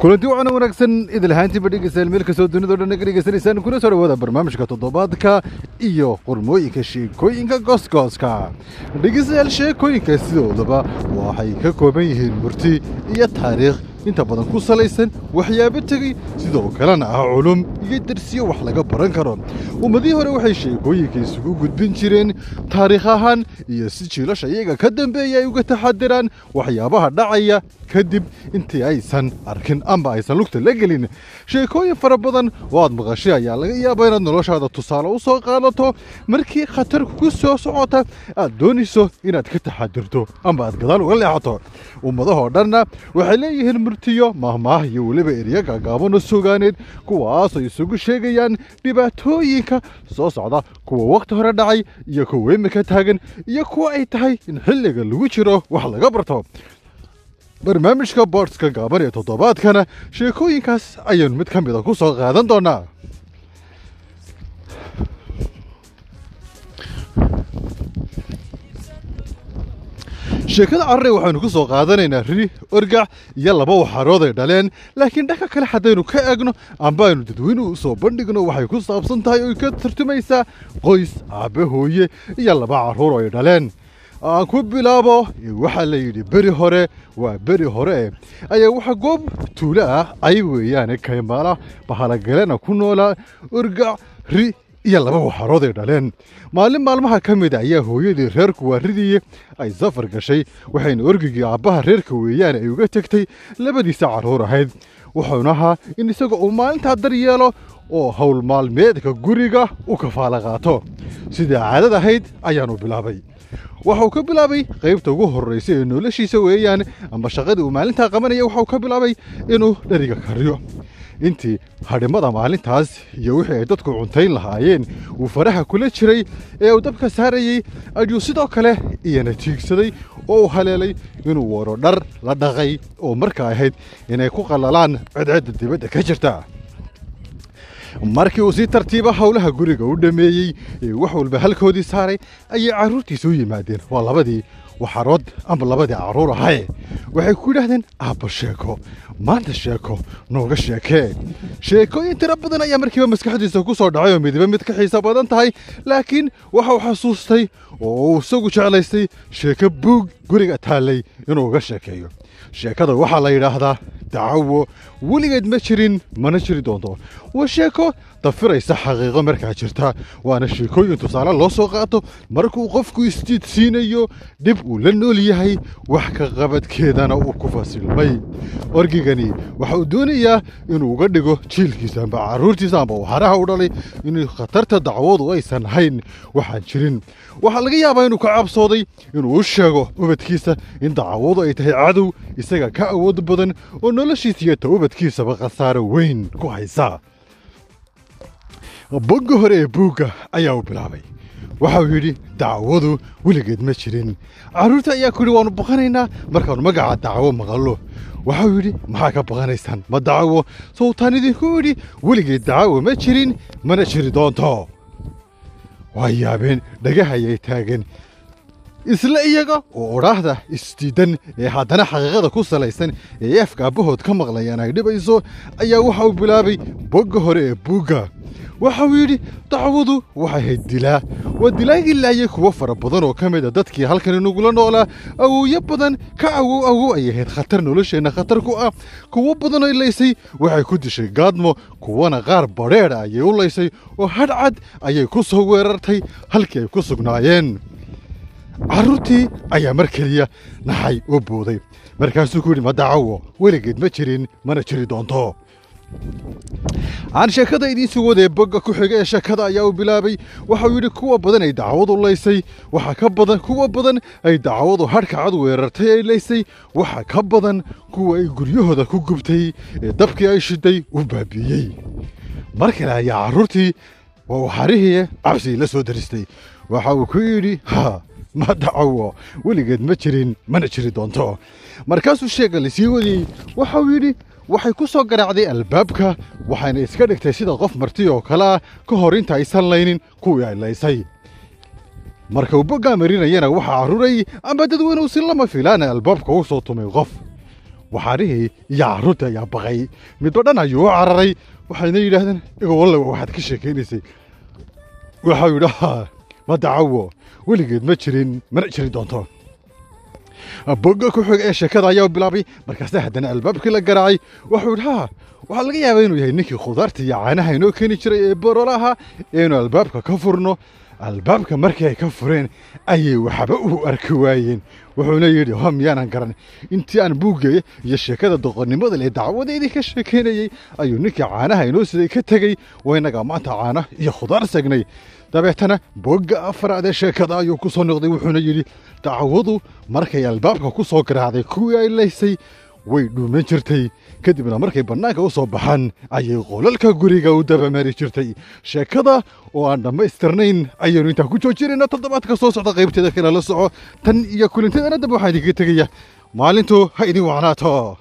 kulanti waxaana wanaagsan idil ahaantiiba dhegeystayaal meel kastoo dunidao dhan naga dhegeysanaysaan kuna soo dhawaada barnaamijka toddobaadka iyo qormooyinka sheekooyinka goosgooska. Dhegeystayaal sheekooyinka sidoodaba waxay ka kooban yihiin murti iyo taariikh inta badan ku salaysan waxyaabo tegey sidoo kalena ah culum iyo darsiyo wax laga baran karo. Ummadihii hore waxay sheekooyinka isugu gudbin jireen taariikh ahaan iyo si jiilasha iyaga ka dambeeya ay uga taxadiraan waxyaabaha dhacaya. Kadib intii aysan arkin amba aysan lugta la gelin. Sheekooyin fara badan oo aad maqashay ayaa laga yaabaa inaad noloshaada tusaale u soo qaadato. Markii khatar kugu soo socota aad doonayso inaad ka taxadirto amba aad gadaal uga leexato. Ummadahoo dhanna waxay leeyihiin murtiyo mahmaah iyo weliba eryo gaagaabano sugaaneed kuwaasoo isugu sheegayaan dhibaatooyinka soo socda kuwa wakhti hore dhacay iyo kuwa imika taagan iyo kuwa ay tahay in xilliga lagu jiro wax laga barto barnaamijka boodska gaaban ee toddobaadkana sheekooyinkaas ayaynu mid ka mida ku soo qaadan doonaa sheekada carare waxaynu ku soo qaadanaynaa ri orgac iyo laba waxarood ay dhaleen. Laakiin dhanka kale haddaynu ka eegno amba aynu dadweynuhu u soo bandhigno waxay ku saabsan tahay oy ka tarjumaysaa qoys aabbe hooye iyo laba carruur ay dhaleen. Aan ku bilaabo waxaa la yidhi beri hore waa beri hore. Ayaa waxa goob tuulo ah ay weeyaane kaymaala bahalagalena ku noolaa orgac ri iyo laba waxarood ay dhaleen maalin maalmaha ka mid a ayaa hooyadii reerku waaridiye ay safar gashay waxayna orgigii aabbaha reerka weeyaan ay uga tegtay labadiisa carruur ahayd wuxuuna ahaa in isaga uu maalintaa dar yeelo oo howl maalmeedka guriga u kafaala qaato sidaa caadad ahayd ayaanu bilaabay waxauu ka bilaabay qaybta ugu horraysa ee noloshiisa weeyaan amba shaqadii uu maalintaa qabanaya waxauu ka bilaabay inuu dheriga kariyo intii hadhimada maalintaas iyo wixii ay dadku cuntayn lahaayeen. Uu faraha kula jiray ee uu dabka saarayey ayuu sidoo kale iyana tiigsaday oo uu haleelay inuu waro dhar la dhaqay oo markaa ahayd inay ku qallalaan cedcedda dibadda ka jirta. Markii uu si tartiiba howlaha guriga u dhammeeyey ee wax walba halkoodii saaray ayay carruurtiisa u yimaadeen. Waa labadii waxarood amba labadii carruur ahaye waxay ku yidhaahdeen aabba sheeko maanta sheeko nooga sheekee sheekooyin tiro badan ayaa markiiba maskaxdiisa ku soo dhacay oo midiba mid ka xiisa badan tahay laakiin waxa uu xasuustay oo uu isagu jeclaystay sheeko buug guriga taallay inuu uga sheekeeyo. Sheekada waxaa la yidhaahdaa dacawo weligeed ma jirin mana jiri doonto waa sheeko dafiraysa xaqiiqo markaa jirta. Waana sheekooyin tusaale loo soo qaato. Markuu qofku isjiid siinayo dhib uu la nool yahay wax ka qabadkeedana uu ku fasilmay. Orgigani waxa uu doonayaa inuu uga dhigo jiilkiisa amba carruurtiisa amba waxaraha u dhalay in khatarta dacwadu aysan hayn. Waxaan jirin waxaa laga yaabaa inuu ka cabsooday inuu u sheego ubadkiisa in dacwadu ay tahay cadow isaga ka awood badan oo noloshiisa iyo ta ubadkiisaba khasaaro weyn ku haysa bogga hore ee buugga ayaa uu bilaabay. Waxa uu yidhi dacwadu weligeed ma jirin. Carruurta ayaa ku yidhi waannu baqanaynaa markaannu magaca dacwo maqallo. Waxa uu yidhi maxaa ka baqanaysaan? Ma dacwo sawtaan idinku yidhi weligeed dacwo ma jirin mana jiri doonto. Waa yaabeen dhagahayay taagan. Isla iyaga oo odhaahda isdiidan ee haddana xaqiiqada ku salaysan ee afka aabbahood ka maqlayaan ay dhibayso ayaa waxa uu bilaabay bogga hore ee buugga waxa uu yidhi dacwadu waxay hayd dilaa. Waa dilaagii laayay kuwo fara badan oo ka mid a dadkii halkan inagula noolaa. Awowyo badan ka awow awow ay ahayd khatar nolosheenna khatar ku ah. Kuwo badan oo laysay waxay ku dishay gaadmo kuwana qaar badheedha ayay u laysay oo hadhcad ayay ku soo weerartay halkii ay ku sugnaayeen. Carruurtii ayaa mar keliya naxay oo booday. Markaasuu ku yidhi ma dacawo weligeed ma jirin mana jiri doonto aan sheekada idiin sugoodee bogga ku xiga ee sheekada ayaa uu bilaabay. Waxauu yidhi kuwa badan ay dacwadu laysay. Waxa ka badan kuwa badan ay dacwadu hadhka cad weerartay ay laysay. Waxa ka badan kuwa ay guryahooda ku gubtay ee dabkii ay shiday u baabiiyey mar kale ayaa carruurtii waa waxarihii cabsigii la soo daristay. Waxa uu ku yidhi ha ma dacawo weligeed ma jirin mana jiri doonto. Markaasuu sheega la sii wadiyey. Waxa uu yidhi waxay ku soo garaacday albaabka waxayna iska dhigtay sida qof marti oo kale ah ka hor inta aysan laynin kuwii ay laysay marka uu boggaa marinayana waxaa carruuray amba dadweynuhu si lama filaana albaabka u soo tumay qof. Waxaarihii iyo carruurtii ayaa baqay. Midba dhan ayuu u cararay waxayna yidhaahdeen igo walle waxaad ka sheekaynaysay. Waxau yidhi "Haa, ma dacawo weligeed ma jirin mana jiri doonto bogga ku xig ee sheekada ayaa bilaabay markaase haddana albaabkii la garaacay wuxuu yidhi haa waxaa laga yaabaa inuu yahay ninkii khudaarta iyo caanaha inoo keeni jiray ee borolaha inuu albaabka ka furno. Albaabka markii ay ka fureen ayay waxba u arki waayeen. Wuxuuna yidhi ha miyaanan garan. Intii aan buuggeeya iyo sheekada doqonnimada lee dacwadeydii ka sheekaynayey ayuu ninkii caanaha inoo siday ka tegey. Waynaga maanta caana iyo khudaar segnay dabeetana bogga afraad ee sheekada ayuu ku soo noqday wuxuuna yidhi dacwadu markay albaabka ku soo garaacday kuwii ay laysay way dhuuman jirtay. Kadibna markay bannaanka u soo baxaan ayay qolalka guriga u dabamari jirtay. Sheekada oo aan dhammaystirnayn ayaynu intaa ku joojinayna toddobaadka soo socda qaybteeda kale la soco. Tan iyo kulintadana dab waxaa idinkaga tegaya maalintu ha idin wacnaato